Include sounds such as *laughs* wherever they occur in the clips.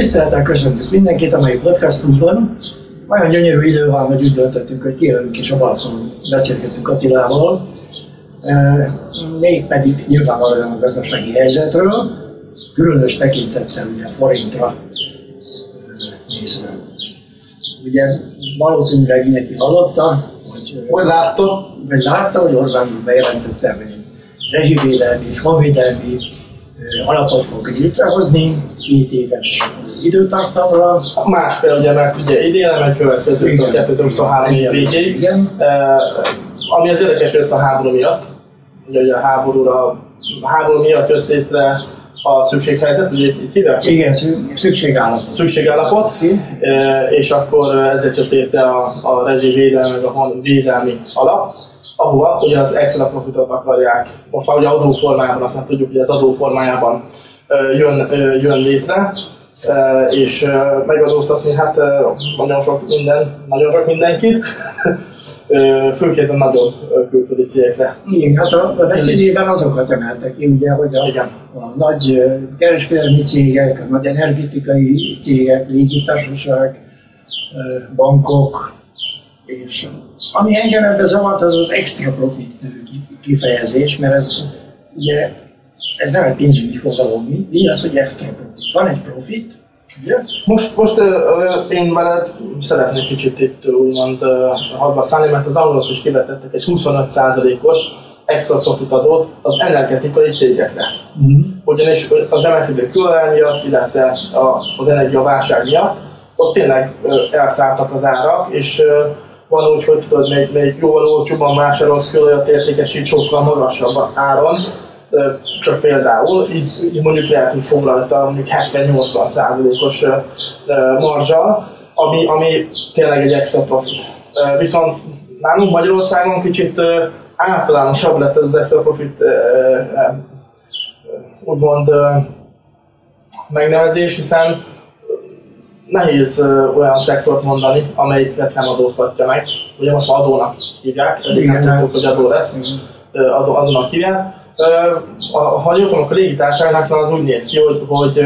Tisztelettel köszöntünk mindenkit a mai podcastunkban. Olyan gyönyörű idő van, hogy úgy döntöttünk, hogy kijövünk és a balkonon beszélgetünk Attilával. Még pedig nyilvánvalóan a gazdasági helyzetről, különös tekintettel ugye forintra nézve. Ugye valószínűleg mindenki hallotta, hogy, hogy látta, vagy látta, hogy Orbán bejelentette, hogy rezsivédelmi és honvédelmi alapot fog létrehozni, két éves időtartamra. Másfél ugye, mert ugye idén, mert következő 2023 év végéig. Igen. Ami az érdekes rész a háború miatt. Ugye, ugye a háborúra, a háború miatt jött létre a szükséghelyzet, ugye itt hívják? Igen, szükségállapot. Szükségállapot, és akkor ezért jött létre a, a rezsivédelmi, meg a védelmi alap ahova ugye az extra profitot akarják, most már ugye adóformájában, azt már tudjuk, hogy az adóformájában jön, jön létre, és megadóztatni hát nagyon sok minden, nagyon sok mindenkit, főként a nagyobb külföldi cégekre. Igen, hát a, a veszélyében azokat emeltek ki, ugye, hogy a, Igen. a nagy kereskedelmi cégek, a nagy energetikai cégek, légitársaság, bankok, és ami engem ebben zavart, az az extra profit nevű kifejezés, mert ez ugye ez nem egy pénzügyi fogalom. Mi, mi az, hogy extra profit? Van egy profit, ugye? Most, most uh, én veled szeretnék kicsit itt úgymond uh, hadba szállni, mert az angolok is kivetettek egy 25%-os extra profit adót az energetikai cégekre. Mm. Ugyanis az emelkedő kőolaj miatt, illetve az energiaválság miatt ott tényleg elszálltak az árak, és van úgy, hogy tudod, még, még jóval olcsóban vásárolt kőolajat értékesít sokkal magasabb áron, csak például, így, így mondjuk lehet, hogy foglalta mondjuk 70-80 százalékos marzsal, ami, ami tényleg egy extra profit. Viszont nálunk Magyarországon kicsit általánosabb lett ez az extra profit úgymond megnevezés, hiszen nehéz olyan szektort mondani, amelyiket nem adóztatja meg. Ugye most adónak hívják, eddig nem tudjuk, hogy adó lesz, adó, adónak hívják. Ha jól tudom, a légitársaságnak az úgy néz ki, hogy, hogy,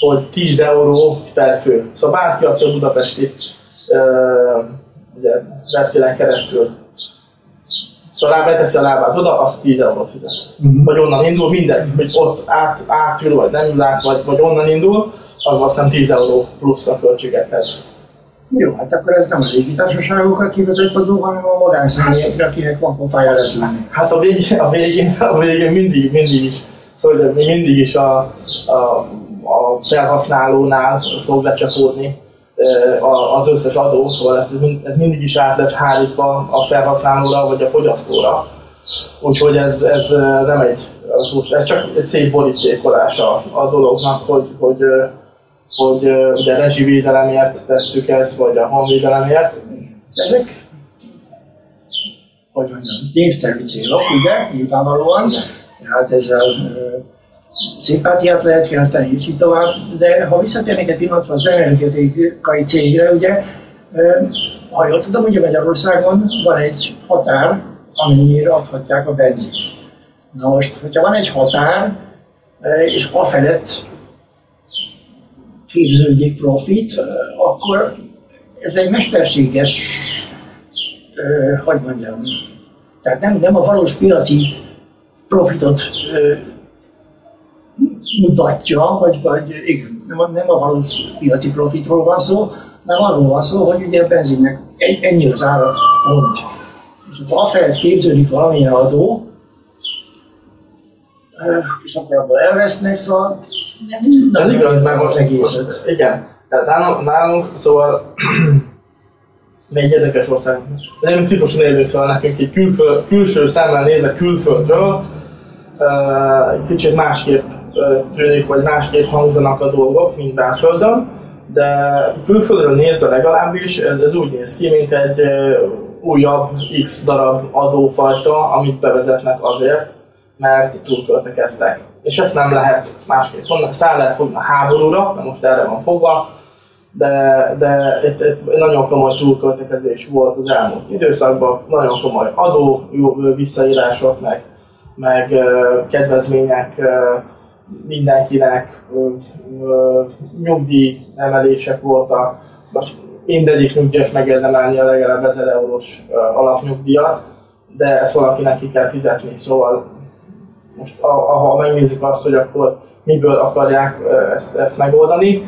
hogy 10 euró per fő. Szóval bárki, aki a budapesti ugye, reptéren keresztül Szóval beteszi a lábát oda, az 10 eurót fizet. Uh-huh. Vagy onnan indul, mindegy, hogy ott át, átül, vagy nem ül át, vagy, vagy onnan indul, az azt hiszem 10 euró plusz a költségekhez. Jó, hát akkor ez nem a légitársaságokat kivetett adó, hanem a magánszemélyekre, akinek van pofája lenni. Hát a végén, a végén, a végén mindig, mindig is, szóval mi mindig is a, a, a felhasználónál fog lecsapódni az összes adó, szóval ez, ez mindig is át lesz hárítva a felhasználóra vagy a fogyasztóra. Úgyhogy ez, ez nem egy, ez csak egy szép borítékolása a dolognak, hogy, hogy hogy ugye rezsivédelemért tesszük ezt, vagy a honvédelemért. Ezek, hogy mondjam, népszerű célok, ugye, nyilvánvalóan, tehát ezzel szimpátiát lehet kelteni, és így tovább, de ha visszatérnék egy pillanatra az energetikai cégre, ugye, ha jól tudom, ugye Magyarországon van egy határ, amennyire adhatják a benzin. Na most, hogyha van egy határ, és a felett képződik profit, akkor ez egy mesterséges, hogy mondjam, tehát nem, nem a valós piaci profitot mutatja, vagy, vagy igen, nem, a, valós piaci profitról van szó, hanem arról van szó, hogy ugye a benzinnek ennyi az ára pont. És ha afelett képződik valamilyen adó, és akkor abból elvesznek, szóval Ez igaz, meg az egészet. Igen. Tehát nálunk, nálunk szóval *clears throat* még érdekes ország. Nem Cipruson élünk, szóval nekünk egy külföld, külső szemmel nézve külföldről, kicsit másképp tűnik, vagy másképp hangzanak a dolgok, mint belföldön, de külföldről nézve legalábbis ez, ez úgy néz ki, mint egy újabb X darab adófajta, amit bevezetnek azért, mert túlköltekeztek. És ezt nem lehet másképp mondani, ezt lehet fogni a háborúra, mert most erre van fogva, de, de itt, itt nagyon komoly túlköltekezés volt az elmúlt időszakban, nagyon komoly adó visszaírások, meg, meg kedvezmények mindenkinek, nyugdíj emelések voltak, most mindegyik nyugdíjas megérdemelni a legalább 1000 eurós alapnyugdíjat, de ezt valakinek ki kell fizetni, szóval most ha megnézzük azt, hogy akkor miből akarják ezt, ezt megoldani,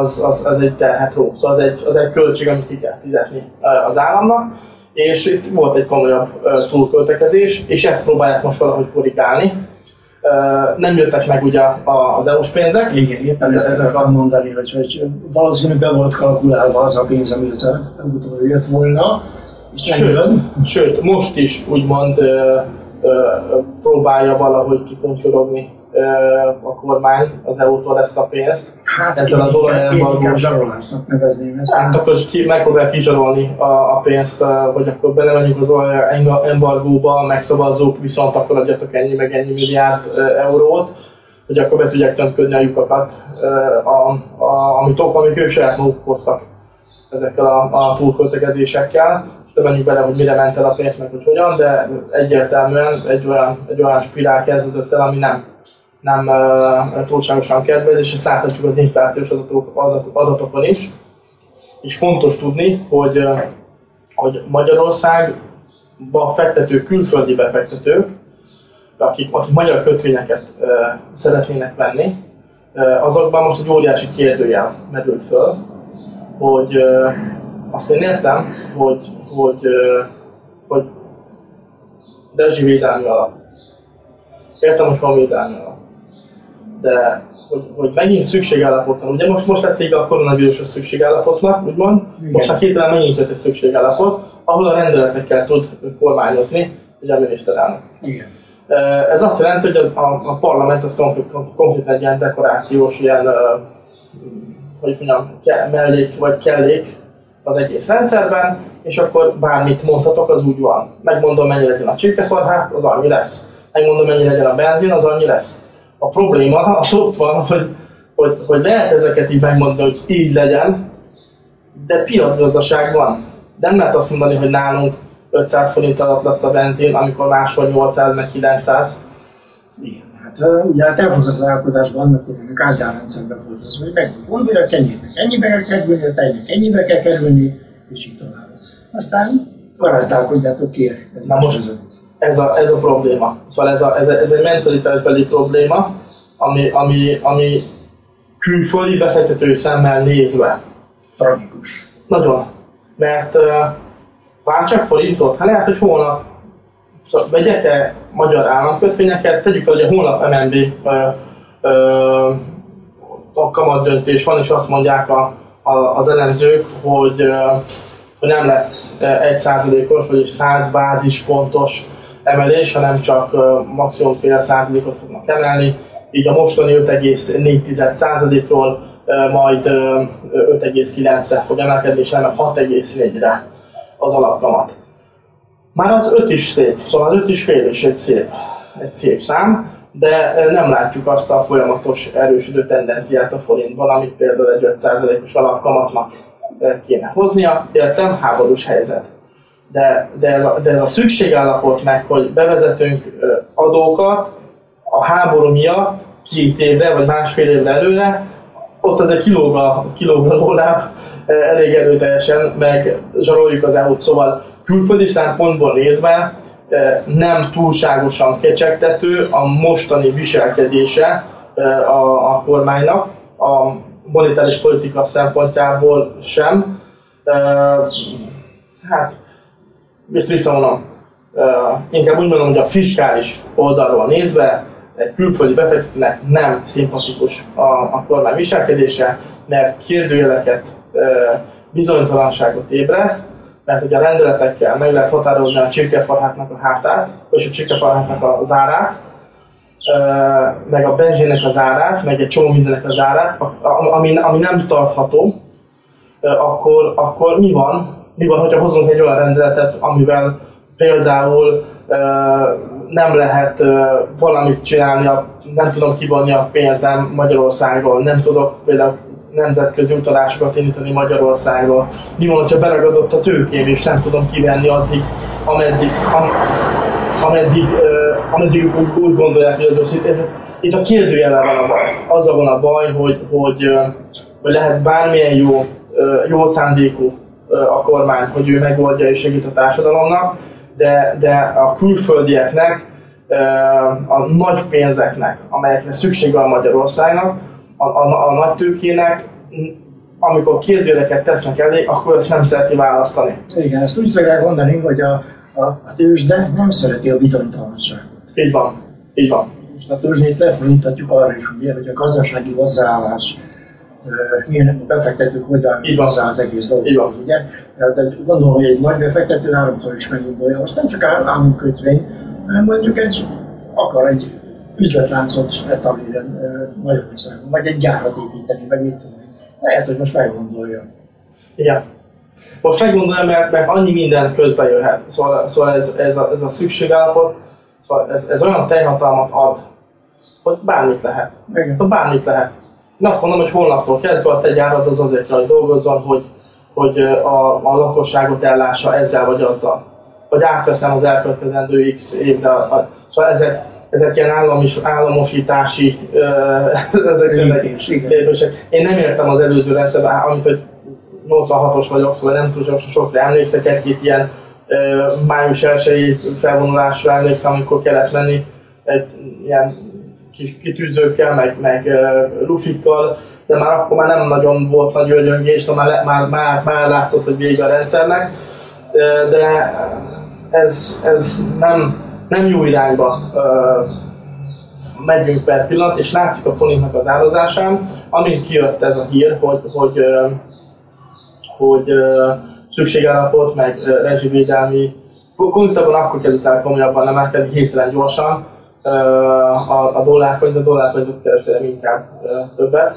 az, az, az egy terhet ró. Szóval az egy, az egy költség, amit ki kell fizetni az államnak, és itt volt egy komolyabb túlköltekezés, és ezt próbálják most valahogy korrigálni. Nem jöttek meg ugye az EU-s pénzek. Igen, éppen ezt akartam mondani, hogy, hogy valószínűleg be volt kalkulálva az a pénz, ami EU-tól jött volna, és sőt, sőt, most is úgymond próbálja valahogy kikuncsorogni a kormány az EU-tól ezt a pénzt. Hát ezzel az olajembargós... zsarolásnak nevezném ezt. Hát akkor ki, megpróbál kizsarolni a, a pénzt, hogy akkor belemenjünk az olajembargóba, megszavazzuk, viszont akkor adjatok ennyi meg ennyi milliárd eurót, hogy akkor be tudják tömködni a lyukakat, a, a, amit, amik ők saját maguk hoztak ezekkel a, a túlköltekezésekkel de menjünk bele, hogy mire ment el a pénz, meg hogy hogyan, de egyértelműen egy olyan, egy olyan spirál kezdődött el, ami nem, nem uh, túlságosan kedvez, és ezt láthatjuk az inflációs adatok, adatokon is. És fontos tudni, hogy, hogy Magyarországba fektető külföldi befektetők, akik, akik magyar kötvényeket uh, szeretnének venni, uh, azokban most egy óriási kérdőjel merül föl, hogy uh, azt én értem, hogy, hogy, hogy rezsivédelmi alap. Értem, hogy van védelmi alap. De hogy, hogy megint szükségállapot van. Ugye most, most lett vége a koronavírusos szükségállapotnak, úgymond. Igen. Most már hirtelen megint jött egy szükségállapot, ahol a rendeletekkel tud kormányozni, ugye a miniszterelnök. Igen. Ez azt jelenti, hogy a, a, a parlament az konkrét egy ilyen dekorációs, ilyen, hogy mondjam, mellék vagy kellék az egész rendszerben, és akkor bármit mondhatok, az úgy van. Megmondom, mennyi legyen a csirkefarhát, az annyi lesz. Megmondom, mennyi legyen a benzin, az annyi lesz. A probléma az ott van, hogy, hogy, hogy lehet ezeket így megmondani, hogy így legyen, de piacgazdaság van. Nem lehet azt mondani, hogy nálunk 500 forint alatt lesz a benzin, amikor máshol 800 meg 900. Igen, hát ugye hát elfogadásban annak idejének ágyárrendszerben volt az, hogy meg mondja, hogy a kenyérnek ennyibe kell kerülni, a tejnek ennyibe kell kerülni, és így tovább. Aztán garantálkodjátok ki. Na most ez a, ez a probléma. Szóval ez, a, ez, a, ez egy mentalitásbeli probléma, ami, ami, ami külföldi befektető szemmel nézve. Tragikus. Nagyon. Mert uh, vár csak forintot, hát lehet, hogy holnap szóval vegyek-e magyar államkötvényeket, tegyük fel, hogy a holnap MNB a kamat döntés van, és azt mondják a, a, az elemzők, hogy hogy nem lesz egy százalékos, vagy 100 bázispontos emelés, hanem csak maximum fél százalékot fognak emelni. Így a mostani 5,4 százalékról majd 5,9-re fog emelkedni, és nem 6,4-re az alapkamat. Már az 5 is szép, szóval az 5 is fél is egy szép, egy szép szám, de nem látjuk azt a folyamatos erősödő tendenciát a forintban, amit például egy 5%-os alapkamatnak kéne hoznia, értem, háborús helyzet. De, de, ez a, de ez a szükségállapot meg, hogy bevezetünk adókat a háború miatt két évre vagy másfél évre előre, ott azért kilóg a, kilóg a lóláb elég erőteljesen, meg zsaroljuk az EU-t, szóval külföldi szempontból nézve nem túlságosan kecsegtető a mostani viselkedése a, a kormánynak. A, monetáris politika szempontjából sem. Hát, ezt visszavonom. Inkább úgy mondom, hogy a fiskális oldalról nézve egy külföldi befektetőnek nem szimpatikus a, a kormány viselkedése, mert kérdőjeleket, bizonytalanságot ébreszt, mert hogy a rendeletekkel meg lehet határozni a csirkefarhátnak a hátát, vagy a csirkefarhátnak a zárát, meg a benzinnek az árát, meg egy csomó mindennek az árát, ami, ami nem tartható, akkor, akkor mi van? Mi van, hogyha hozunk egy olyan rendeletet, amivel például nem lehet valamit csinálni, nem tudom kivonni a pénzem Magyarországról, nem tudok például nemzetközi utalásokat indítani Magyarországról. Mi van, hogyha beragadott a tőkém, és nem tudom kivenni addig, ameddig, am, ameddig ameddig úgy, úgy gondolják, hogy az ez, ez, itt a kérdőjele van a baj. Azzal van a baj, hogy, hogy, hogy lehet bármilyen jó, jó szándékú a kormány, hogy ő megoldja és segít a társadalomnak, de, de a külföldieknek, a nagy pénzeknek, amelyekre szüksége a Magyarországnak, a, a, a nagy tőkének, amikor kérdőjeleket tesznek elé, akkor ezt nem szereti választani. Igen, ezt úgy szokják mondani, hogy a, a, a tőzsde nem szereti a bizonytalanságot. Így van, így van. És a tőzsdét lefordíthatjuk arra is, ugye, hogy a gazdasági hozzáállás milyen a befektetők hogyan hozzá az egész dolgot. Ugye? Tehát gondolom, hogy egy nagy befektető háromszor is meggondolja. Most nem csak államkötvény, hanem mondjuk egy, akar egy üzletláncot etablírni Magyarországon, vagy egy gyárat építeni, vagy mit tudom Lehet, hogy most meggondolja. Igen. Most meggondolja, mert, mert annyi minden közbe jöhet. Szóval, szóval ez, ez, a, ez a szükségállapot, szóval ez, ez olyan teljhatalmat ad, hogy bármit lehet. Igen. Szóval bármit lehet. Én azt mondom, hogy holnaptól kezdve a te gyárad az azért hogy dolgozzon, hogy, hogy a, a lakosságot ellássa ezzel vagy azzal. Vagy átveszem az elkövetkezendő x évre. Szóval ezek, ezek ilyen államis, államosítási *laughs* ezek lépések. Én nem értem az előző rendszerben, amit hogy 86-os vagyok, szóval nem tudom, sokra emlékszek, egy-két ilyen május 1 felvonulásra emlékszem, amikor kellett menni egy ilyen kis kitűzőkkel, meg, meg uh, lufikkal, de már akkor már nem nagyon volt nagy ögyöngés, szóval már, már, már, már látszott, hogy vége a rendszernek, de ez, ez nem, nem jó irányba uh, megyünk per pillanat, és látszik a forintnak az árazásán, amint kijött ez a hír, hogy, hogy, uh, hogy uh, szükségállapot, meg rezsivédelmi, konkrétabban akkor kezdett el komolyabban emelkedni hirtelen gyorsan, a, a dollárforint, a dollárforintot kereskedem inkább többet.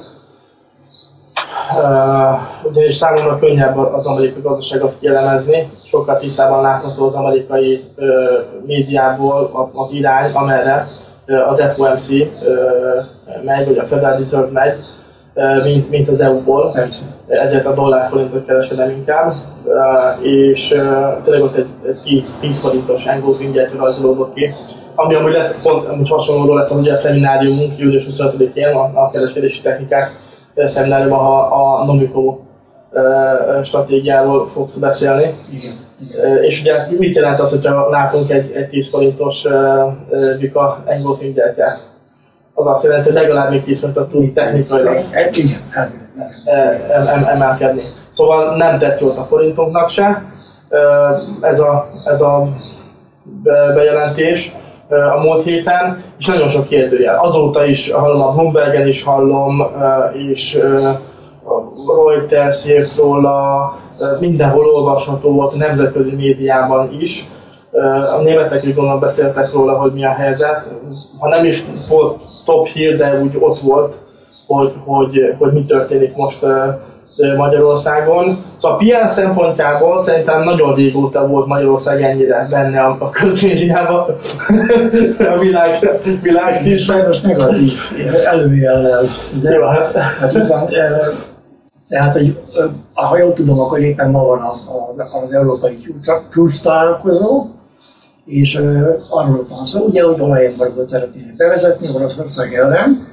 Ugyanis számomra könnyebb az amerikai gazdaságot kielemezni, sokkal tisztában látható az amerikai médiából az irány, amerre az FOMC megy, vagy a Federal Reserve megy, mint, mint az EU-ból. Ezért a dollárforintot kereskedem inkább. És tényleg ott egy, egy 10, 10 forintos engulfing rajzolódott ki, ami amúgy lesz, pont amúgy hasonló lesz ugye a szemináriumunk július 25-én, a, a kereskedési technikák szemináriumban, ha a Nomico stratégiáról fogsz beszélni. Igen. És ugye mit jelent az, hogyha látunk egy, egy 10 forintos Vika engulfing gyertyát? Az azt jelenti, hogy legalább még 10 forintot tud technikailag emelkedni. Szóval nem tett jót a forintunknak se ez a, ez a bejelentés a múlt héten, és nagyon sok kérdőjel. Azóta is hallom, a Bloombergen is hallom, és a Reuters írt róla, mindenhol olvasható volt, nemzetközi médiában is. A németek is gondolom beszéltek róla, hogy mi a helyzet. Ha nem is volt top hír, de úgy ott volt, hogy, hogy, hogy mi történik most Magyarországon. Szóval a PR szempontjából szerintem nagyon régóta volt Magyarország ennyire benne a, közmédiában, *laughs* a világ, világ szín. Sajnos negatív előjellel. Jó, hát. hát van, tehát, hogy ha jól tudom, akkor éppen ma van a, a, az európai csúcs találkozó, és arról van szó, ugye, hogy olajembargot szeretnének bevezetni Oroszország ellen,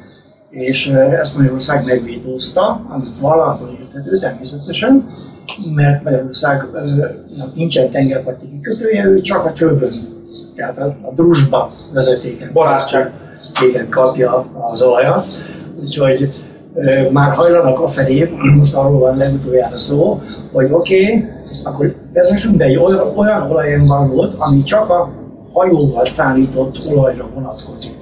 és ezt Magyarország megvétózta, amit valahol érthető természetesen, mert Magyarországnak nincsen tengerparti kikötője, ő csak a csövön, tehát a, a drusba vezetéken, barátság igen, kapja az olajat, úgyhogy már hajlanak a felé, most arról van legutoljára szó, hogy oké, okay, akkor vezessünk be egy olyan, olyan olajembargót, ami csak a hajóval szállított olajra vonatkozik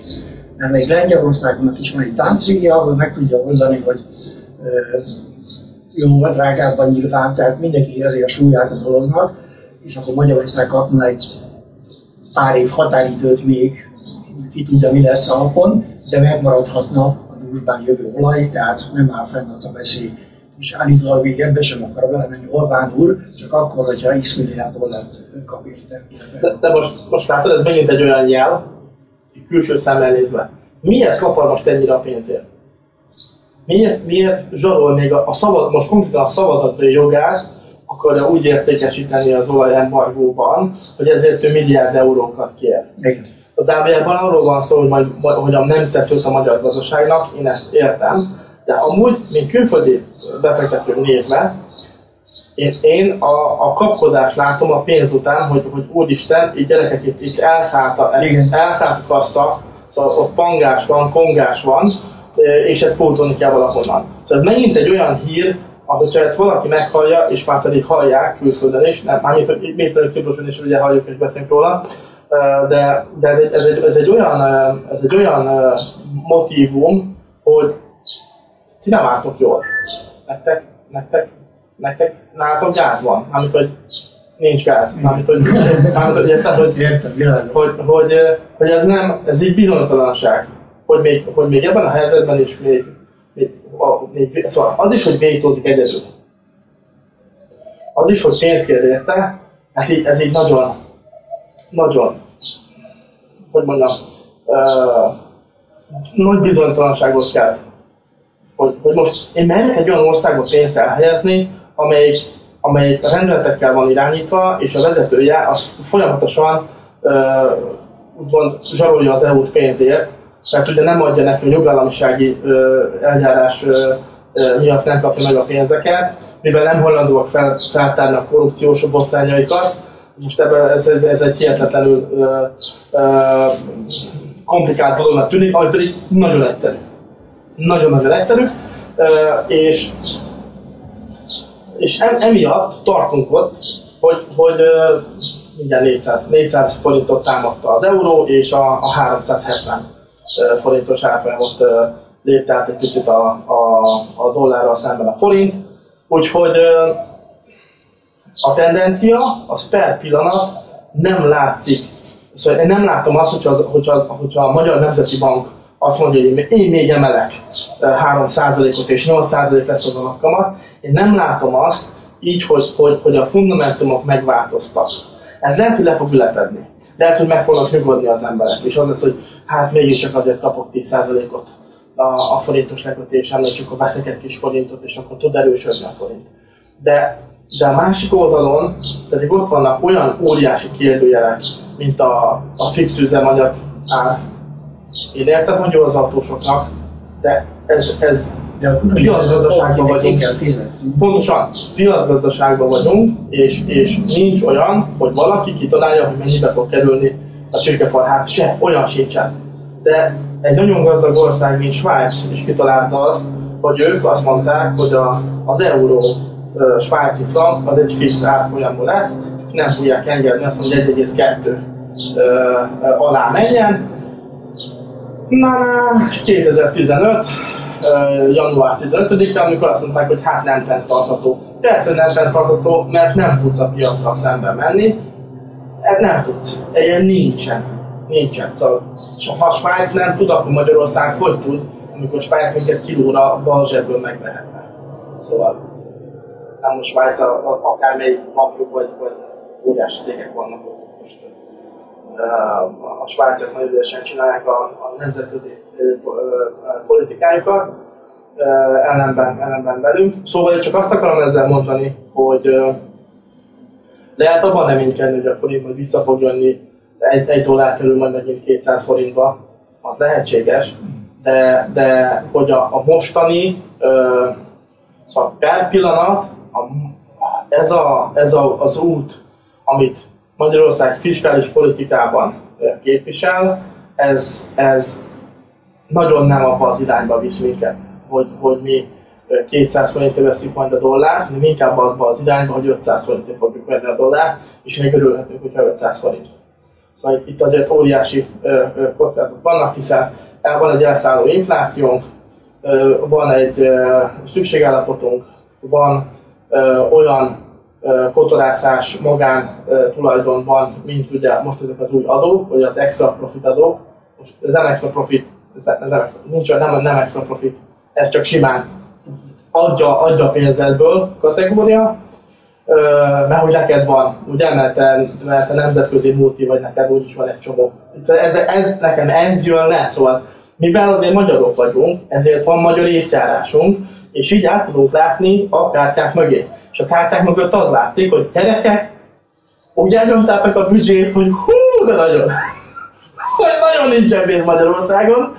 mert még Lengyelországnak is van egy táncigja, ahol meg tudja oldani, hogy jó, drágábban nyilván, tehát mindenki érzi a súlyát a dolognak, és akkor Magyarország kapna egy pár év határidőt még, ki tudja, mi lesz a napon, de megmaradhatna a dúsbán jövő olaj, tehát nem áll fenn az a veszély. És állítólag még ebbe sem akar belemenni Orbán úr, csak akkor, hogyha x milliárd dollárt kap érte. De, de most, most látod, ez megint egy olyan jel, külső szemmel nézve. Miért kapar most ennyire a pénzért? Miért, miért zsarol még a, a szavaz, most konkrétan a szavazati jogát akarja úgy értékesíteni az olajembargóban, hogy ezért ő milliárd eurókat kér. Az zárójelben arról van szó, hogy, majd, hogy nem tesz a magyar gazdaságnak, én ezt értem, de amúgy, mint külföldi befektető nézve, én, én a, a kapkodást látom a pénz után, hogy, hogy úristen, így gyerekek itt, itt elszállt a, elszállt a kassa, ott pangás van, kongás van, és ezt pótolni kell valahonnan. Szóval ez megint egy olyan hír, ahogyha ezt valaki meghallja, és már pedig hallják külföldön is, nem, mármint, hogy még pedig Ciproson is ugye halljuk és beszélünk róla, de, de ez, egy, ez, egy, ez, egy olyan, ez egy olyan motivum, hogy ti nem álltok jól. Nektek, nektek, nektek nálatok gáz van, amit hogy nincs gáz. Mármint, hogy, mármint, hogy érted, hogy, Értem, hogy, hogy, hogy, ez nem, ez így bizonytalanság. Hogy még, hogy még ebben a helyzetben is még, még, a, még szóval az is, hogy vétózik egyedül. Az is, hogy pénzt kér érte, ez így, ez így nagyon, nagyon, hogy mondjam, uh, nagy bizonytalanságot kell. Hogy, hogy most én merek egy olyan országba pénzt elhelyezni, amelyik, amelyik a rendeletekkel van irányítva, és a vezetője az folyamatosan uh, úgymond zsarolja az EU-t pénzért, mert ugye nem adja neki a jogállamisági uh, eljárás uh, miatt nem kapja meg a pénzeket, mivel nem hajlandóak fel, feltárni a korrupciós botrányaikat, most ebben ez, ez, ez egy hihetetlenül ö, ö, komplikált dolognak tűnik, ami pedig nagyon egyszerű. Nagyon-nagyon egyszerű, ö, és, és emiatt tartunk ott, hogy, hogy mindjárt 400, 400 forintot támadta az euró, és a, a 370 forintos árfolyamot lépte át egy picit a, a, a dollárral szemben a forint. Úgyhogy a tendencia, az per pillanat nem látszik. Szóval én nem látom azt, hogyha, hogyha, hogyha a Magyar Nemzeti Bank azt mondja, hogy én még emelek 3%-ot és 8% lesz az alapkamat, én nem látom azt így, hogy, hogy, hogy a fundamentumok megváltoztak. Ez lehet, hogy le fog lepedni. Lehet, hogy meg fognak nyugodni az emberek, és az lesz, hogy hát mégis csak azért kapok 10%-ot a, a forintos lekötésem, és akkor veszek egy kis forintot, és akkor tud erősödni a forint. De de a másik oldalon pedig ott vannak olyan óriási kérdőjelek, mint a, a fix üzemanyag ár. Én értem, hogy jó az autósoknak, de ez, ez de piacgazdaságban vagyunk. Pontosan, piacgazdaságban vagyunk, és, és nincs olyan, hogy valaki kitalálja, hogy mennyibe fog kerülni a csirkefal. Hát se, olyan sincsen. De egy nagyon gazdag ország, mint Svájc is kitalálta azt, hogy ők azt mondták, hogy a, az euró svájci frank az egy fix árfolyamú lesz, nem fogják engedni azt, hogy 1,2 alá menjen. Na, na, 2015, január 15-e, amikor azt mondták, hogy hát nem fenntartható. Persze nem fenntartható, mert nem tudsz a piacra szemben menni. Ez nem tudsz. Ilyen nincsen. Nincsen. Szóval, ha Svájc nem tud, akkor Magyarország hogy tud, amikor Svájc minket kilóra bal zsebből megvehetne. Szóval nem most Svájc, akármely napjuk vagy, vagy óriási cégek vannak ott most. A svájciak nagyon ügyesen csinálják a, a nemzetközi politikájukat, ellenben, ellenben velünk. Szóval én csak azt akarom ezzel mondani, hogy lehet abban reménykedni, hogy a forint majd vissza fog jönni, egy, egy dollár kerül majd megint 200 forintba, az lehetséges, de, de hogy a, a mostani, szóval per pillanat a, ez, a, ez a, az út, amit Magyarország fiskális politikában képvisel, ez, ez nagyon nem abba az irányba visz minket, hogy, hogy mi 200 forintért veszünk majd a dollárt, hanem inkább abba az irányba, hogy 500 forintért fogjuk venni a dollárt, és még örülhetünk, hogyha 500 forint. Szóval itt, itt azért óriási kockázatok vannak, hiszen van egy elszálló inflációnk, van egy szükségállapotunk, van olyan kotorászás magán tulajdonban, mint ugye most ezek az új adók, vagy az extra profit adók. Most ez nem extra profit, ez nem, nem, nincs, nem, nem extra profit, ez csak simán adja, adja pénzedből kategória, mert hogy neked van, ugye, mert te, mert nemzetközi multi vagy, neked úgyis van egy csomó. Ez, ez, nekem ez jön le, szóval mivel azért magyarok vagyunk, ezért van magyar észjárásunk, és így át tudunk látni a kártyák mögé. És a kártyák mögött az látszik, hogy gyerekek, úgy elnyomtátok a büdzsét, hogy hú, de nagyon. *laughs* hogy nagyon nincsen pénz Magyarországon,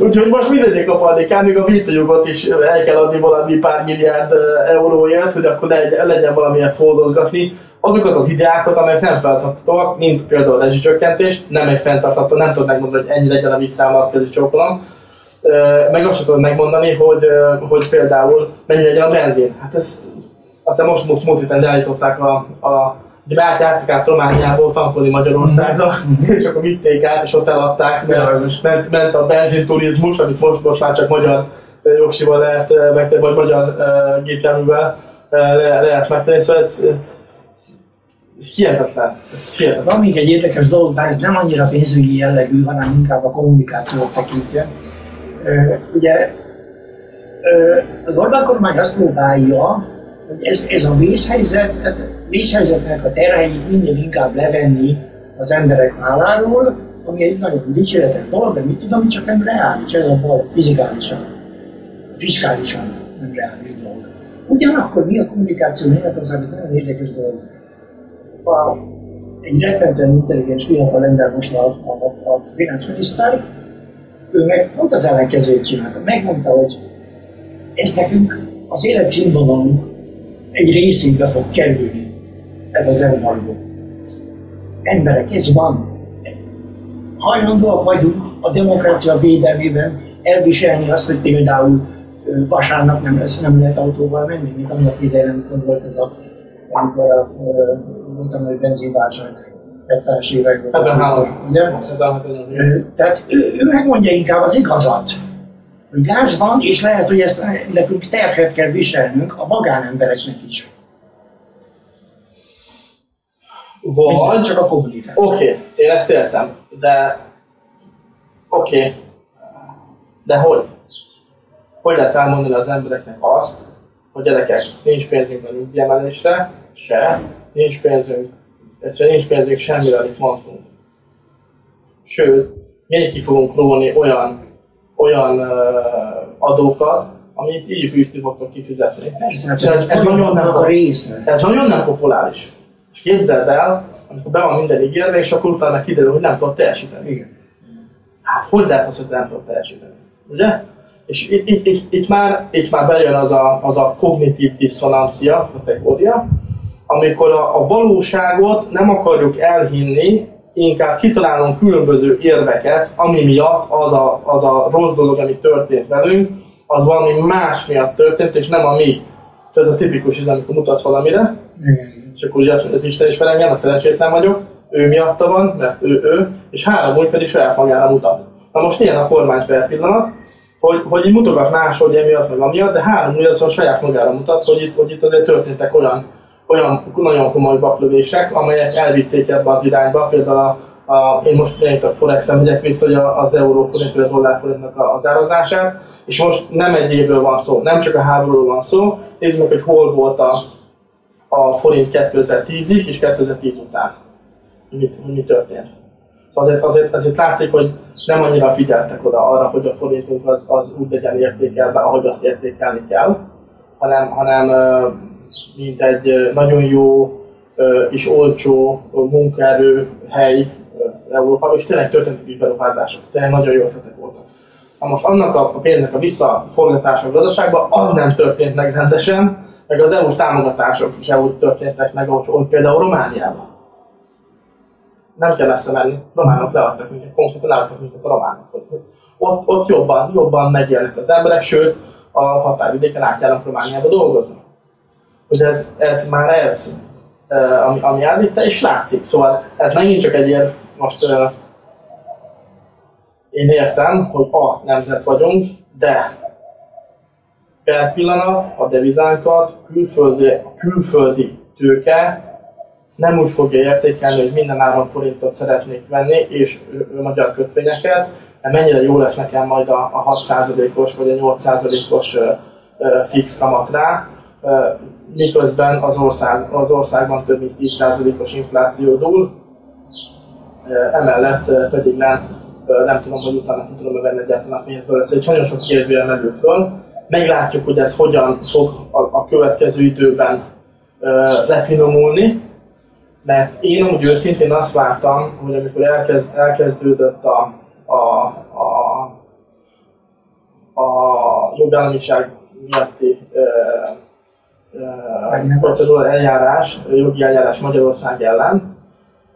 úgyhogy most mindegyik a panikán, még a vítajogot is el kell adni valami pár milliárd euróért, hogy akkor legyen valamilyen fordozgatni azokat az ideákat, amelyek nem feltartatóak, mint például a rezsicsökkentés, nem egy fenntartható, nem tudod megmondani, hogy ennyi legyen a visszám, azt kell csókolom. Meg azt sem tudod megmondani, hogy, hogy például mennyi legyen a benzin. Hát ez aztán most múlt, múlt héten leállították a, a Ugye átjártak át Romániából tankolni Magyarországra, mm-hmm. *laughs* és akkor vitték át, és ott eladták, mert ment, ment a benzinturizmus, amit most, most már csak magyar jogsival lehet megtenni, vagy magyar uh, gépjárművel uh, le, lehet megtenni, szóval ez, hihetetlen. Ez hihetetlen. Van még egy érdekes dolog, bár ez nem annyira pénzügyi jellegű, hanem inkább a kommunikációt tekintve. Ugye az Orbán kormány azt próbálja, hogy ez, ez a vészhelyzet, hát vészhelyzetnek a terheit minél inkább levenni az emberek válláról, ami egy nagyon dicséretes dolog, de mit tudom, csak nem reális, ez a baj, fizikálisan, fiskálisan nem reális dolog. Ugyanakkor mi a kommunikáció Németországban nagyon érdekes dolog a, egy rettentően intelligens fiatal ember most a, a, a finanszminiszter, ő meg pont az ellenkezőjét csinálta. Megmondta, hogy ez nekünk az életszínvonalunk egy részébe fog kerülni, ez az embargó. Emberek, ez van. Hajlandóak vagyunk a demokrácia védelmében elviselni azt, hogy például vasárnap nem, lesz, nem lehet autóval menni, mint annak idején, amikor volt ez a amikor a, volt a nagy benzinválság 70-es években. 73. Ugye? Tehát ő, ő megmondja inkább az igazat, hogy gáz van, és lehet, hogy ezt nekünk terhet kell viselnünk a magánembereknek is. Vagy... csak a kommunikáció. Oké, okay, én ezt értem, de... Oké. Okay. De hogy? Hogy lehet elmondani az embereknek azt, hogy gyerekek, nincs pénzünk a nyugdíjemelésre, se, nincs pénzünk, egyszerűen nincs pénzünk semmire, amit mondtunk. Sőt, mi ki fogunk róni olyan, olyan uh, adókat, amit így is úgy fogtok kifizetni. Persze, ez, ez, ez, nagyon nem, a része. ez nagyon nem populáris. És képzeld el, amikor be van minden ígérve, és akkor utána kiderül, hogy nem tudod teljesíteni. Igen. Hát hogy lehet az, hogy nem tudod teljesíteni? Ugye? És itt, itt, itt, itt, már, itt már bejön az a, az a kognitív diszonancia kategória, amikor a, a valóságot nem akarjuk elhinni, inkább kitalálunk különböző érveket, ami miatt az a, az a rossz dolog, ami történt velünk, az valami más miatt történt, és nem a mi. Ez a tipikus, ez amikor mutatsz valamire, Igen. és akkor ugye azt mondja, ez Isten is fel engem, a szerencsétlen vagyok, ő miatta van, mert ő ő, és három úgy pedig saját magára mutat. Na most ilyen a kormány per pillanat, hogy, hogy így mutogat máshogy emiatt, meg amiatt, de három úgy azon saját magára mutat, hogy itt, hogy itt azért történtek olyan, olyan nagyon komoly baklövések, amelyek elvitték ebbe az irányba, például a, a, én most még a Forex-en megyek vissza, hogy az euró forint vagy a dollár forintnak az árazását, és most nem egy évről van szó, nem csak a háborúról van szó, nézzük meg, hogy hol volt a, a forint 2010-ig és 2010 után, mi, mi történt. Azért, azért, azért látszik, hogy nem annyira figyeltek oda arra, hogy a forintunk az, az úgy legyen értékelve, ahogy azt értékelni kell, hanem, hanem mint egy nagyon jó és olcsó munkaerő hely Európa, és tényleg történtek így beruházások, tényleg nagyon jó ötletek voltak. Na most annak a pénznek a visszaforgatása a gazdaságban, az nem történt meg rendesen, meg az EU-s támogatások is úgy történtek meg, ahogy például Romániában nem kell menni. Románok leadtak minket, konkrétan leadtak minket a románok. Ott, ott jobban, jobban megélnek az emberek, sőt, a határvidéken átjárnak Romániába dolgozni. Hogy ez, ez már ez, ami, ami elvitte, és látszik. Szóval ez megint csak egy ilyen, most én értem, hogy a nemzet vagyunk, de per pillanat a devizánkat külföldi, külföldi tőke nem úgy fogja értékelni, hogy minden áron forintot szeretnék venni, és magyar kötvényeket, mert mennyire jó lesz nekem majd a, a 6%-os vagy a 8%-os fix kamat rá, miközben az, ország, az országban több mint 10%-os infláció dúl, emellett pedig nem, nem tudom, hogy utána ki tudom venni egyáltalán a pénzből, ez egy nagyon sok kérdőjel merül föl. Meglátjuk, hogy ez hogyan fog a, a következő időben lefinomulni, Mert én úgy őszintén azt vártam, hogy amikor elkezd, elkezdődött a, a, a, a jogállamiság miatti procedúra eljárás, jogi eljárás Magyarország ellen,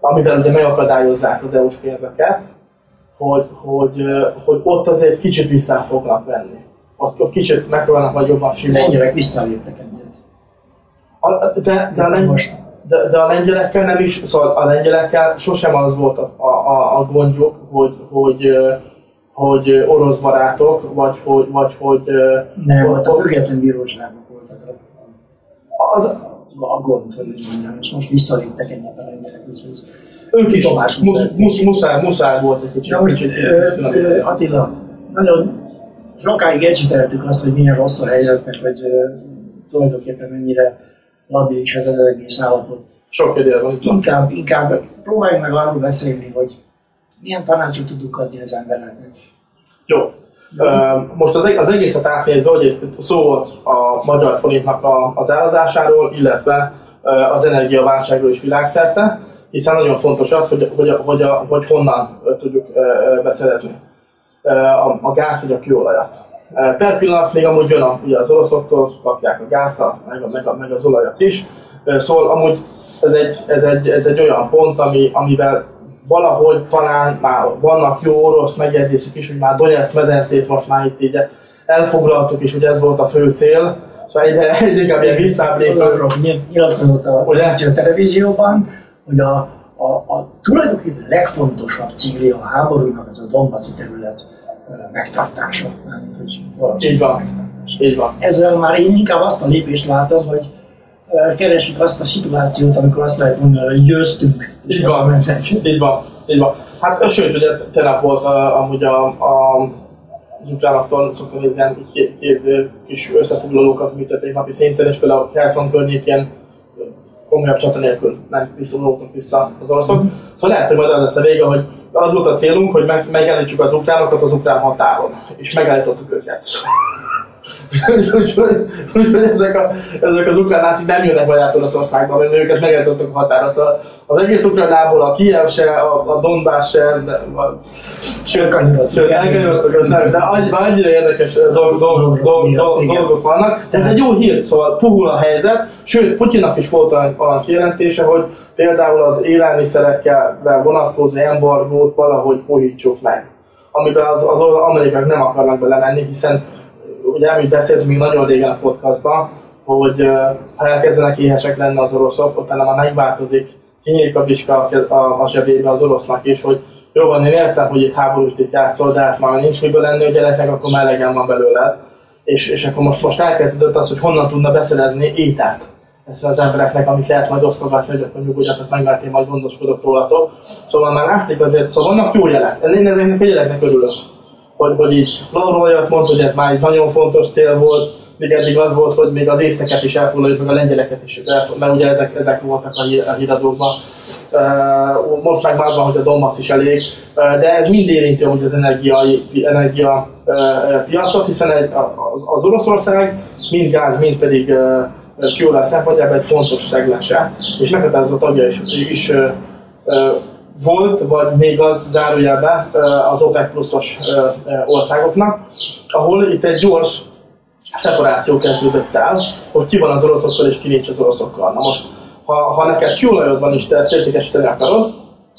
amivel ugye megakadályozzák az EU-s pénzeket, hogy, hogy, hogy ott azért kicsit vissza fognak venni. Ott, ott kicsit megpróbálnak majd jobban simulni. Lengyelek visszaléptek egyet. A, de, de, a lengy, de, de, a lengyelekkel nem is, szóval a lengyelekkel sosem az volt a, a, a gondjuk, hogy, hogy, hogy orosz barátok, vagy hogy... Vagy, hogy nem, ott a független a, az, a gond, hogy mondjam, és most visszaléptek egyet a úgyhogy ők is musz, musz, muszáj, muszáj volt egy kicsit. Ja, most, ö, ö, Attila, nagyon sokáig ecsiteltük azt, hogy milyen rossz a helyzet, meg hogy ö, tulajdonképpen mennyire labilis ez az egész állapot. Sok kérdés van. Inkább, inkább próbáljunk meg arról beszélni, hogy milyen tanácsot tudunk adni az embereknek. Jó. Most az, az egészet átnézve, hogy szó a magyar forintnak az árazásáról, illetve az energiaválságról is világszerte, hiszen nagyon fontos az, hogy, hogy, hogy, hogy honnan tudjuk beszerezni a, a gáz vagy a kőolajat. Per pillanat még amúgy jön a, ugye az oroszoktól, kapják a gázt, meg, a, meg, meg az olajat is. Szóval amúgy ez egy, ez egy, ez egy olyan pont, ami, amivel valahogy talán már vannak jó orosz megjegyzések is, hogy már Donetsz medencét most már itt így elfoglaltuk, és hogy ez volt a fő cél. Szóval egyre, egyre inkább ilyen visszáblékok. Nyilatkozott a, a televízióban, hogy a, a, a tulajdonképpen legfontosabb célja a háborúnak az a Donbassi terület megtartása. hogy így van. Így van. Ezzel már én inkább azt a lépést látom, hogy keresik azt a szituációt, amikor azt lehet mondani, hogy győztünk, így van. Így van. Így van. Hát sőt, ugye tegnap volt a, amúgy a, a az ukránoktól szoktam nézni két, két kis összefoglalókat műtették napi szinten, és például Kherson környékén komolyabb csata nélkül nem visszavonultak vissza az oroszok. Szóval lehet, hogy majd az lesz a vége, hogy az volt a célunk, hogy meg, megállítsuk az ukránokat az ukrán határon, és megállítottuk őket. Úgyhogy ezek, a, ezek az ukrán nácik nem jönnek majd át Oroszországba, mert őket megállítottuk a határa. Szóval az egész Ukránából a Kiev se, a, a Donbass se, sőt, elkanyarodtuk, de annyira érdekes dolgok, vannak. Ez egy jó hír, szóval puhul a helyzet, sőt, Putyinnak is volt olyan kijelentése, hogy például az élelmiszerekkel vonatkozó embargót valahogy puhítsuk meg amiben az, az amerikák nem akarnak belemenni, hiszen ugye amit beszéltünk még nagyon régen a podcastban, hogy ha elkezdenek éhesek lenni az oroszok, utána már megváltozik, kinyílik a bicska a, a zsebébe az orosznak is, hogy jó van, én értem, hogy itt háborús itt játszol, de hát már nincs miből lenni a gyereknek, akkor már elegem van belőle. És, és akkor most, most elkezdődött az, hogy honnan tudna beszerezni ételt ezt az embereknek, amit lehet majd osztogatni, hogy akkor nyugodjatok meg, mert én majd gondoskodok rólatok. Szóval már látszik azért, szóval vannak jó jelek. Én ezeknek a jeleknek örülök hogy, hogy így Laura mondta, hogy ez már egy nagyon fontos cél volt, még eddig az volt, hogy még az észteket is elfoglaljuk, meg a lengyeleket is, mert ugye ezek, ezek voltak a híradókban. Most meg már van, hogy a Donbass is elég, de ez mind érinti hogy az energia, energia piacot, hiszen az Oroszország mind gáz, mind pedig kőolaj szempontjából egy fontos szeglense, és meghatározó tagja is, is volt, vagy még az zárójelbe az OPEC pluszos országoknak, ahol itt egy gyors szeparáció kezdődött el, hogy ki van az oroszokkal és ki nincs az oroszokkal. Na most, ha, ha neked kőolajod van és te ezt értékesíteni akarod,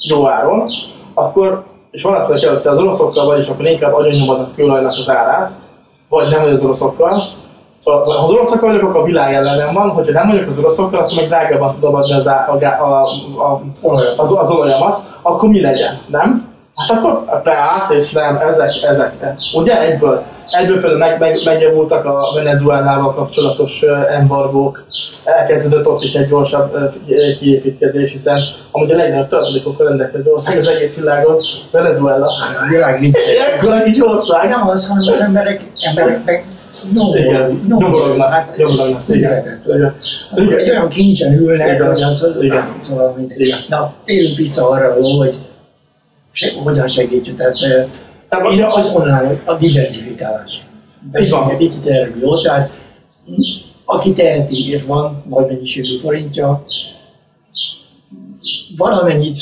jó áron, akkor, és van azt, hogy te az oroszokkal vagy, és akkor inkább agyonnyomod a kőolajnak az árát, vagy nem az oroszokkal, ha az oroszokkal vagyok, akkor a világ ellenem van, hogyha nem vagyok az oroszokkal, akkor meg drágában tudom adni az, a, a, a, a, az, az olajamat, akkor mi legyen, nem? Hát akkor át és nem, ezek, ezek, ugye egyből. Egyből például meg, meg, megjavultak a Venezuelával kapcsolatos embargók, elkezdődött ott is egy gyorsabb kiépítkezés, hiszen amúgy a legnagyobb tartalékokkal rendelkező ország az egész világon, Venezuela. A világ nincs. Ekkora kis ország. Nem az, hanem az emberek, emberek meg nyomorognak. Nyomorognak. Igen. Igen. Egy olyan kincsen ülnek, hogy az, igen. szóval mindegy. Na, térjünk vissza arra, hogy se, hogyan segítsük. Tehát, tehát én azt mondanám, hogy a diversifikálás. Beszéljünk egy picit erről, jó? Tehát aki teheti és van nagy mennyiségű forintja, valamennyit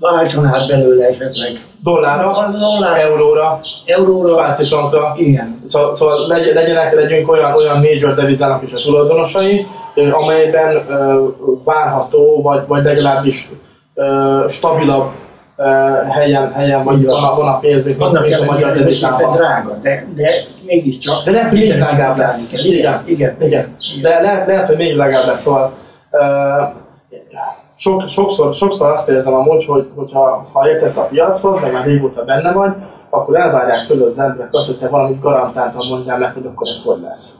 váltson át belőle esetleg. Dollárra, Dollár, euróra, euróra, svájci frankra. igen. Szóval, szóval legy- legyenek, legyünk olyan, olyan major devizának is a tulajdonosai, amelyben ö, várható, vagy, vagy legalábbis ö, stabilabb ö, helyen, helyen vagy van a, van a pénz, mint, a magyar devizában. drága, de, de mégiscsak. De lehet, hogy még drágább lesz. Igen, igen, igen. De lehet, lehet, hogy még drágább lesz, szóval sok, sokszor, sokszor azt érzem amúgy, hogy hogyha, ha értesz a piachoz, meg már régóta benne vagy, akkor elvárják tőled az emberek azt, hogy te valamit garantáltan mondjál meg, hogy akkor ez hogy lesz.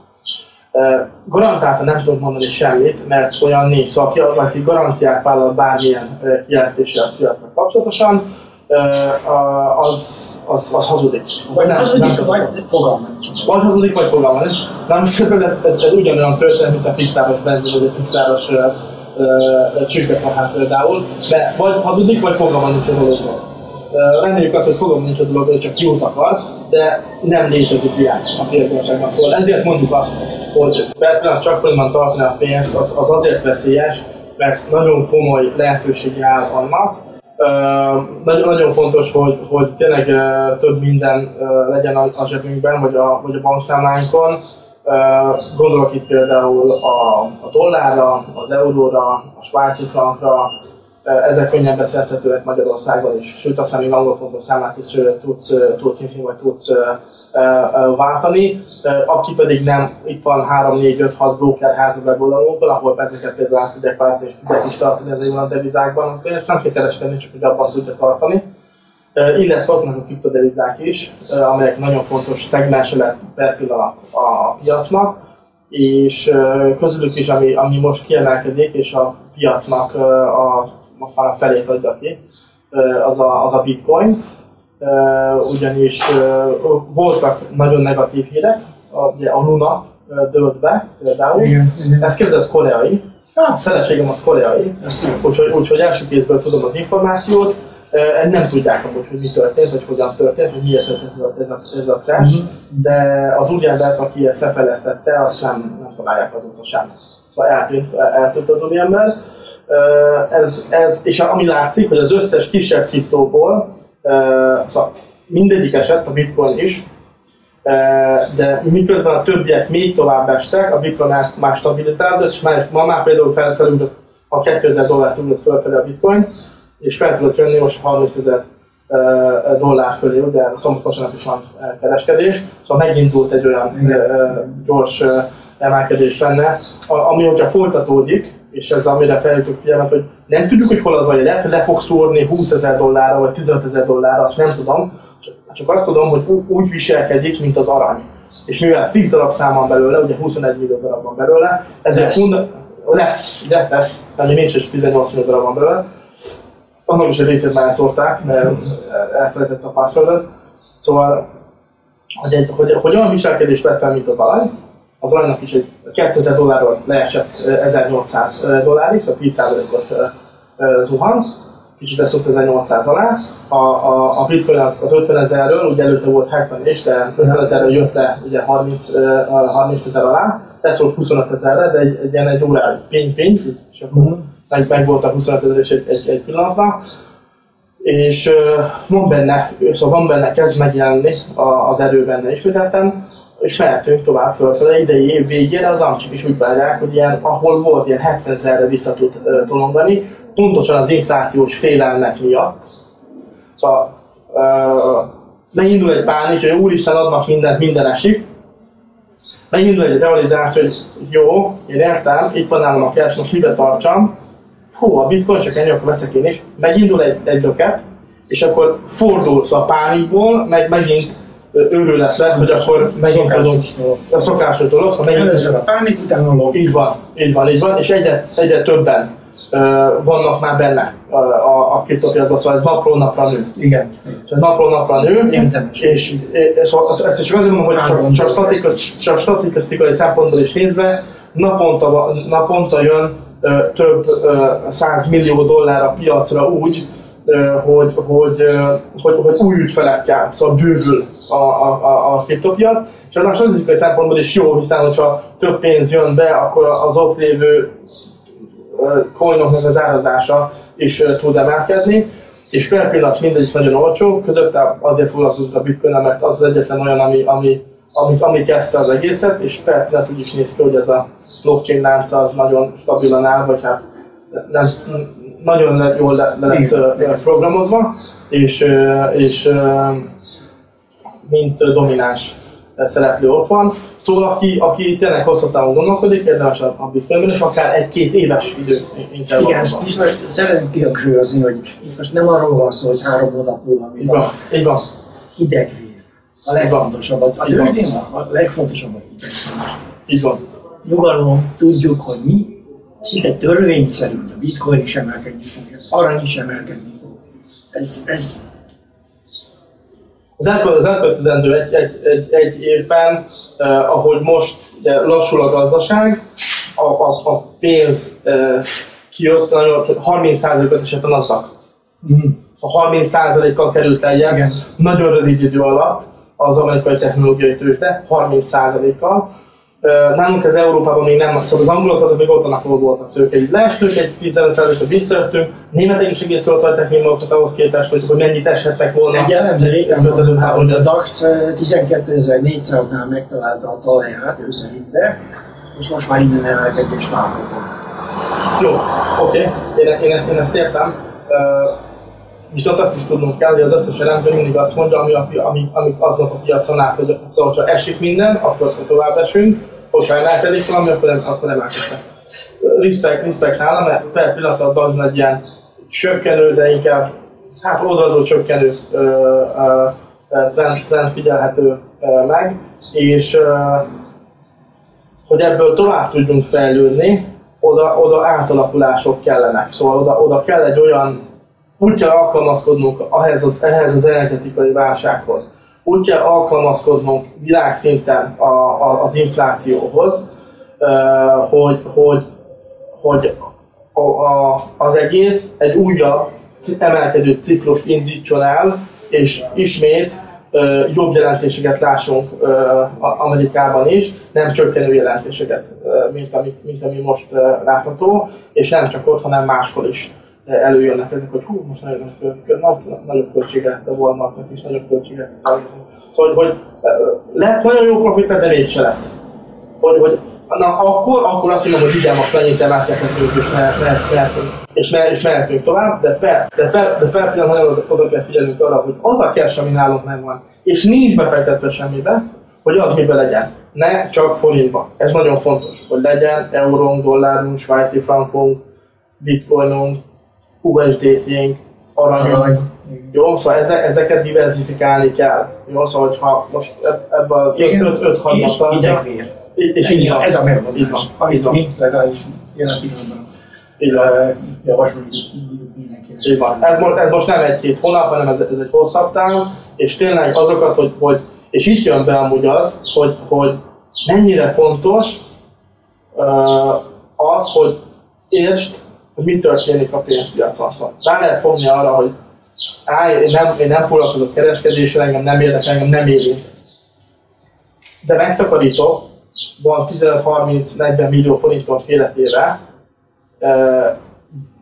Garantáltan nem tudok mondani semmit, mert olyan nincs. Szóval aki, garanciát vállal bármilyen kijelentéssel a piacnak kapcsolatosan, az, az, az hazudik. Az Vagy nem- az, nem vagy fogalmam nincs. Vagy hazudik, vagy fogalma nincs. Nem *laughs* ez, ez, ez ugyanolyan történet, mint a fixáros benzin, vagy a fixáros csirkefarhát például. De vagy hazudik, vagy fogalma nincs a dologról. Reméljük azt, hogy fogalma nincs a dologról, csak jót akar, de nem létezik ilyen a piacgazdaságban. Szóval ezért mondjuk azt, hogy például csak folyamán tartani a pénzt, az, az azért veszélyes, mert nagyon komoly lehetősége áll annak, nagyon, nagyon fontos, hogy, hogy tényleg több minden legyen a, zsebünkben, vagy a, vagy a bankszámlánkon. Gondolok itt például a, a dollárra, az euróra, a svájci frankra, ezek könnyebben szerzhetőek Magyarországon is, sőt aztán még angol fontos számlát is tudsz, tudsz nyitni, vagy tudsz váltani. Aki pedig nem, itt van 3, 4, 5, 6 broker háza weboldalunkon, ahol ezeket például át tudják és tudják is tartani ezekben a devizákban, akkor ezt nem kell kereskedni, csak hogy abban tudja tartani. Illetve ott vannak a kriptodevizák is, amelyek nagyon fontos szegmense lett per pillanat a piacnak, és közülük is, ami, ami most kiemelkedik, és a piacnak a, most már a felét adja ki, az a, az a bitcoin. Ugyanis voltak nagyon negatív hírek, ugye a Luna dőlt be például. Igen, igen. Ezt képzeld, koreai, a feleségem az koreai, úgyhogy, úgyhogy első kézből tudom az információt. Nem tudják amúgy, hogy mi történt, vagy hogyan történt, hogy miért lett ez a, ez a, ez a crash, de az úriembert, aki ezt lefejlesztette, azt nem, nem találják azóta sem. Szóval eltűnt, eltűnt az úriember. Ez, ez, és ami látszik, hogy az összes kisebb kriptóból, szóval mindegyik esett, a bitcoin is, de miközben a többiek még tovább estek, a bitcoin már, stabilizálódott, és már, ma már például felfelült a 2000 dollárt ugrott fölfelé a bitcoin, és fel tudott jönni most 30 ezer dollár fölé, ugye szombatosnak is van kereskedés, szóval megindult egy olyan ö, gyors emelkedés benne, ami hogyha folytatódik, és ez amire felhívtuk figyelmet, hogy nem tudjuk, hogy hol az a lehet, hogy le fog szúrni 20 ezer dollárra, vagy 15 ezer dollárra, azt nem tudom, csak, azt tudom, hogy úgy viselkedik, mint az arany. És mivel fix darabszám van belőle, ugye 21 millió darab van belőle, ezért Lesz. funda, lesz, ugye, lesz, de még nincs, hogy 18 millió darab van belőle. Annak is egy részét már elszórták, mert elfelejtett a passwordot. Szóval, hogy, egy, hogy, hogy olyan viselkedést vett fel, mint az arany, az aranynak is egy 2000 dollárról leesett eh, 1800 dollárig, szóval 10%-ot eh, eh, zuhan, kicsit leszokott 1800 alá. A, a, a bitcoin az, az 50 ezerről, ugye előtte volt 70 és de 50 ezerről jött le ugye 30, eh, 30 ezer alá, volt 25 ezerre, de egy, egy ilyen egy órá pény-pény, és akkor Mhm. Meg, meg volt a 25 ezer egy, egy, egy pillanatra és ö, van benne, szóval van benne, kezd megjelenni az erő benne ismételten, és mehetünk tovább fölfele. Idei év végére, az amcsik is úgy várják, hogy ilyen, ahol volt ilyen 70 ezerre vissza tud ö, tolongani, pontosan az inflációs félelmek miatt. Szóval ö, megindul egy pánik, hogy úristen adnak mindent, minden esik, megindul egy realizáció, hogy jó, én értem, itt van nálam a cash, most mibe tartsam, hú, a bitcoin csak ennyi, akkor veszek én is, megindul egy, egy löket, és akkor fordulsz a pánikból, meg megint őrület lesz, hogy akkor megint dolog. a szokásos dolog, szóval megint a pánik, utána a log. így van, így van, így van, és egyre, egyre többen ö, vannak már benne ö, a, a kriptopiacban, szóval ez napról napra nő. Igen. Szóval napról napra nő, Érdemes. és, és szóval azt- ezt csak azért mondom, hogy csak, csak, statisztikai, csak statisztikai szempontból is nézve, naponta, naponta jön több 100 millió dollár a piacra úgy, hogy, hogy, hogy, hogy új ügyfelekkel, szóval bővül a, a, a, a kriptopiac, és annak statisztikai szempontból is jó, hiszen hogyha több pénz jön be, akkor az ott lévő coinoknak az árazása is tud emelkedni, és per pillanat mindegyik nagyon olcsó, közötte azért foglalkozunk a bitcoin mert az az egyetlen olyan, ami, ami, ami, ami kezdte az egészet, és pillanat úgy is néz ki, hogy ez a blockchain lánca az nagyon stabilan áll, vagy hát nem, nagyon jól le, le lett programozva, és, és mint domináns szereplő ott van. Szóval aki, aki tényleg hosszabb távon gondolkodik, érdemes a bitcoinben, és akár egy-két éves idő Igen, most szeretném kihangsúlyozni, hogy most nem arról van szó, hogy három hónap múlva mi van. Így van. A legfontosabb. A tőzsdén a legfontosabb a hidegvér. Így van. Nyugalom, tudjuk, hogy mi szinte törvényszerű, hogy a bitcoin is emelkedni fog, az arany is emelkedni fog. Ez, ez az elkövetkezendő egy, egy, egy, egy évben, eh, ahogy most ugye, lassul a gazdaság, a, a, a pénz eh, kijött, nagyon, 30%-ot esett a NASDAQ. Mm. A 30%-kal került lejjebb, nagyon rövid idő alatt az amerikai technológiai tőzsde, 30%-kal. Nálunk ez Európában még nem, szóval az angolok azok még ott vannak, ahol voltak, szóval egy leestünk, egy 15%-ot visszajöttünk, németek is egész jól tartják még magukat ahhoz képest, hogy, hogy mennyit eshettek volna. Egy elemző hogy a DAX 12.400-nál megtalálta a talaját, ő szerinte, és most már innen emelkedés várható. Jó, oké, okay. én, én, ezt, én ezt értem. Viszont azt is tudnunk kell, hogy az összes elemző mindig azt mondja, ami, ami, ami aznap a piacon át, hogy szóval, ha esik minden, akkor tovább esünk, hogyha emelkedik valami, akkor, nem, akkor emelkednek. Respect, respect nálam, mert per pillanat az egy ilyen csökkenő, de inkább hát oldalazó csökkenő trend, trend figyelhető ö, meg, és ö, hogy ebből tovább tudjunk fejlődni, oda, oda átalakulások kellenek. Szóval oda, oda kell egy olyan úgy kell alkalmazkodnunk ehhez az, ehhez az energetikai válsághoz. Úgy kell alkalmazkodnunk világszinten a, a, az inflációhoz, hogy, hogy, hogy a, a, az egész egy újabb emelkedő ciklust indítson el, és ismét jobb jelentéseket lássunk Amerikában is, nem csökkenő jelentéseket, mint ami, mint ami most látható, és nem csak ott, hanem máshol is előjönnek ezek, hogy hú, most nagyon nagy, nagyobb költséget a Walmartnak is, nagyobb költséget Szóval, hogy lehet nagyon jó profit, de mégse lett. Hogy, hogy na akkor, akkor azt mondom, hogy igen, most mennyit emelkedhetünk, és, mehetünk, és, me, és mehetünk tovább, de per, de per, de per pillanat nagyon oda kell figyelnünk arra, hogy az a cash, ami nálunk megvan, és nincs befektetve semmibe, hogy az mibe legyen. Ne csak forintba. Ez nagyon fontos, hogy legyen eurónk, dollárunk, svájci frankunk, bitcoinunk, USDT-nk, aranyunk. Arany. Jó, szóval ezeket diversifikálni kell. Jó, szóval ha most ebben a 5-6 És idegvér. És így van. Ez a megoldás, amit mi legalábbis jelen pillanatban javasoljuk mindenkinek. Ez most, ez most nem egy-két hónap, hanem ez, ez egy hosszabb táv, és tényleg azokat, hogy, hogy és itt jön be amúgy az, hogy, hogy mennyire fontos uh, az, hogy értsd, hogy mi történik a pénzpiacon. Szóval rá lehet fogni arra, hogy á, én nem, én nem foglalkozok kereskedéssel, engem nem érdekel, engem nem érint. De megtakarítok, van 15-30-40 millió forinton életére, e,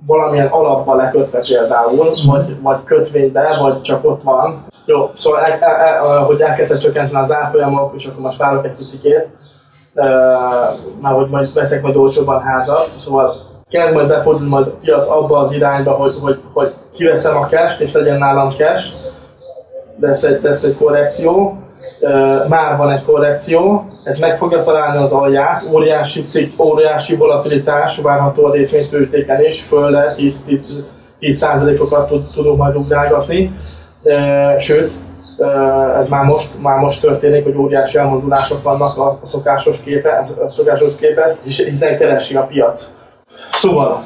valamilyen alapba lekötve például, vagy, vagy kötvénybe, vagy csak ott van. Jó, szóval el, el, el, hogy elkezdett csökkenteni az árfolyamok, és akkor most várok egy picikét, e, már hogy majd veszek majd olcsóban házat, szóval kell majd befordulni majd a piac abba az irányba, hogy, hogy, hogy kiveszem a cash és legyen nálam cash, lesz egy, lesz egy korrekció, már van egy korrekció, ez meg fogja találni az alját, óriási, cikk, óriási volatilitás várható a részvénytőzsdéken is, fölle 10%-okat tud, tudunk majd ugrálgatni, sőt, ez már most, már most történik, hogy óriási elmozdulások vannak a szokásos, képe, a szokásos képhez, hiszen keresi a piac Szóval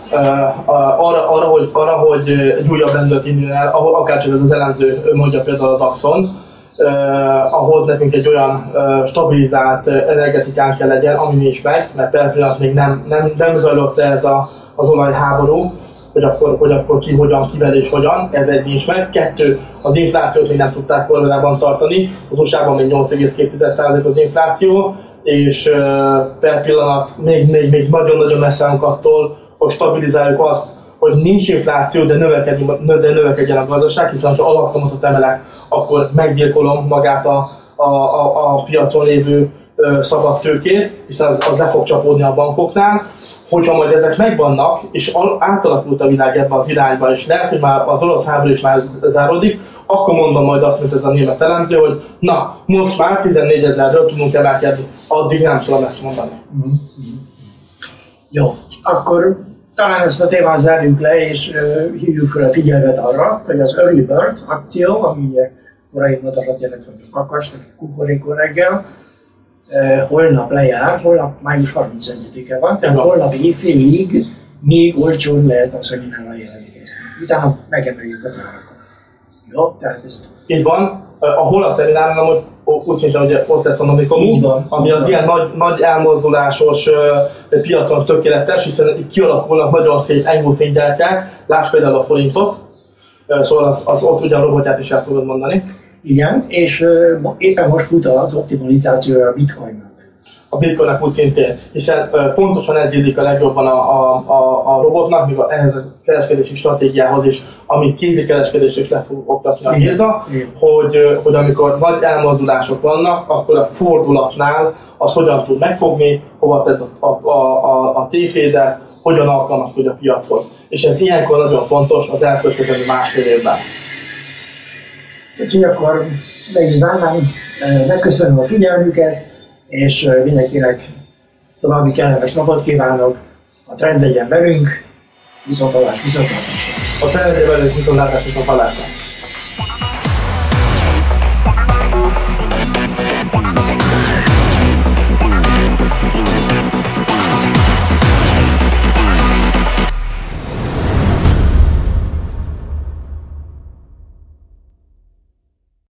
arra, arra, hogy, arra, hogy egy újabb rendőrt induljon el, akár csak ez az elemző mondja például a Daxon, uh, ahhoz nekünk egy olyan uh, stabilizált energetikán kell legyen, ami nincs meg, mert per pillanat még nem, nem, nem zajlott le ez a, az olajháború, hogy akkor, hogy akkor ki hogyan, kivel és hogyan, ez egy nincs meg. Kettő, az inflációt még nem tudták koronában tartani, az USA-ban még 8,2% az infláció, és per pillanat még, még, még nagyon-nagyon messze attól, hogy stabilizáljuk azt, hogy nincs infláció, de, de növekedjen a gazdaság, hiszen ha alapkamatot emelek, akkor meggyilkolom magát a, a, a, a piacon lévő szabad tőkét, hiszen az, az le fog csapódni a bankoknál. Hogyha majd ezek megvannak, és átalakult a világ ebbe az irányba, és lehet, hogy már az orosz háború is már zárodik, akkor mondom majd azt, mint ez a német elemző, hogy na, most már 14 ezerről tudunk emelkedni, addig nem tudom ezt mondani. Mm-hmm. Jó, akkor talán ezt a témát zárjuk le, és uh, hívjuk fel a figyelmet arra, hogy az Early Bird akció, ami ugye korai madarat jelent, vagy a kakas, vagy a kukorékó reggel, uh, holnap lejár, holnap május 31-e van, tehát holnap éjfélig még olcsón lehet a szeminára jelentkezni. Utána megemeljük a szárakat. Jó, tehát ezt... Így van, ahol a szemináron, hogy úgy szinte, hogy ott lesz a Nomikom, ami az ilyen nagy, nagy elmozdulásos uh, piacon tökéletes, hiszen itt kialakulnak nagyon szép enyhúfénygyerkák, láss például a forintot, szóval az, az ott ugye a robotját is el tudod mondani. Igen, és uh, éppen most futat az optimalizációja a bitcoinnak a bitcoinnak úgy szintén, hiszen pontosan ez illik a legjobban a, a, a, a robotnak, míg ehhez a kereskedési stratégiához is, amit kézi kereskedés is le fog oktatni a Géza, hogy, hogy amikor nagy elmozdulások vannak, akkor a fordulatnál az hogyan tud megfogni, hova tett a, a, a, a tévéde, hogyan alkalmazkodj a piachoz. És ez ilyenkor nagyon fontos az elkövetkező másfél évben. Úgyhogy akkor meg is megköszönöm a figyelmüket, és mindenkinek további kellemes napot kívánok, a trend legyen velünk, viszontlátás, viszontlátás. A trend legyen velünk, viszontlátás, viszontlátás.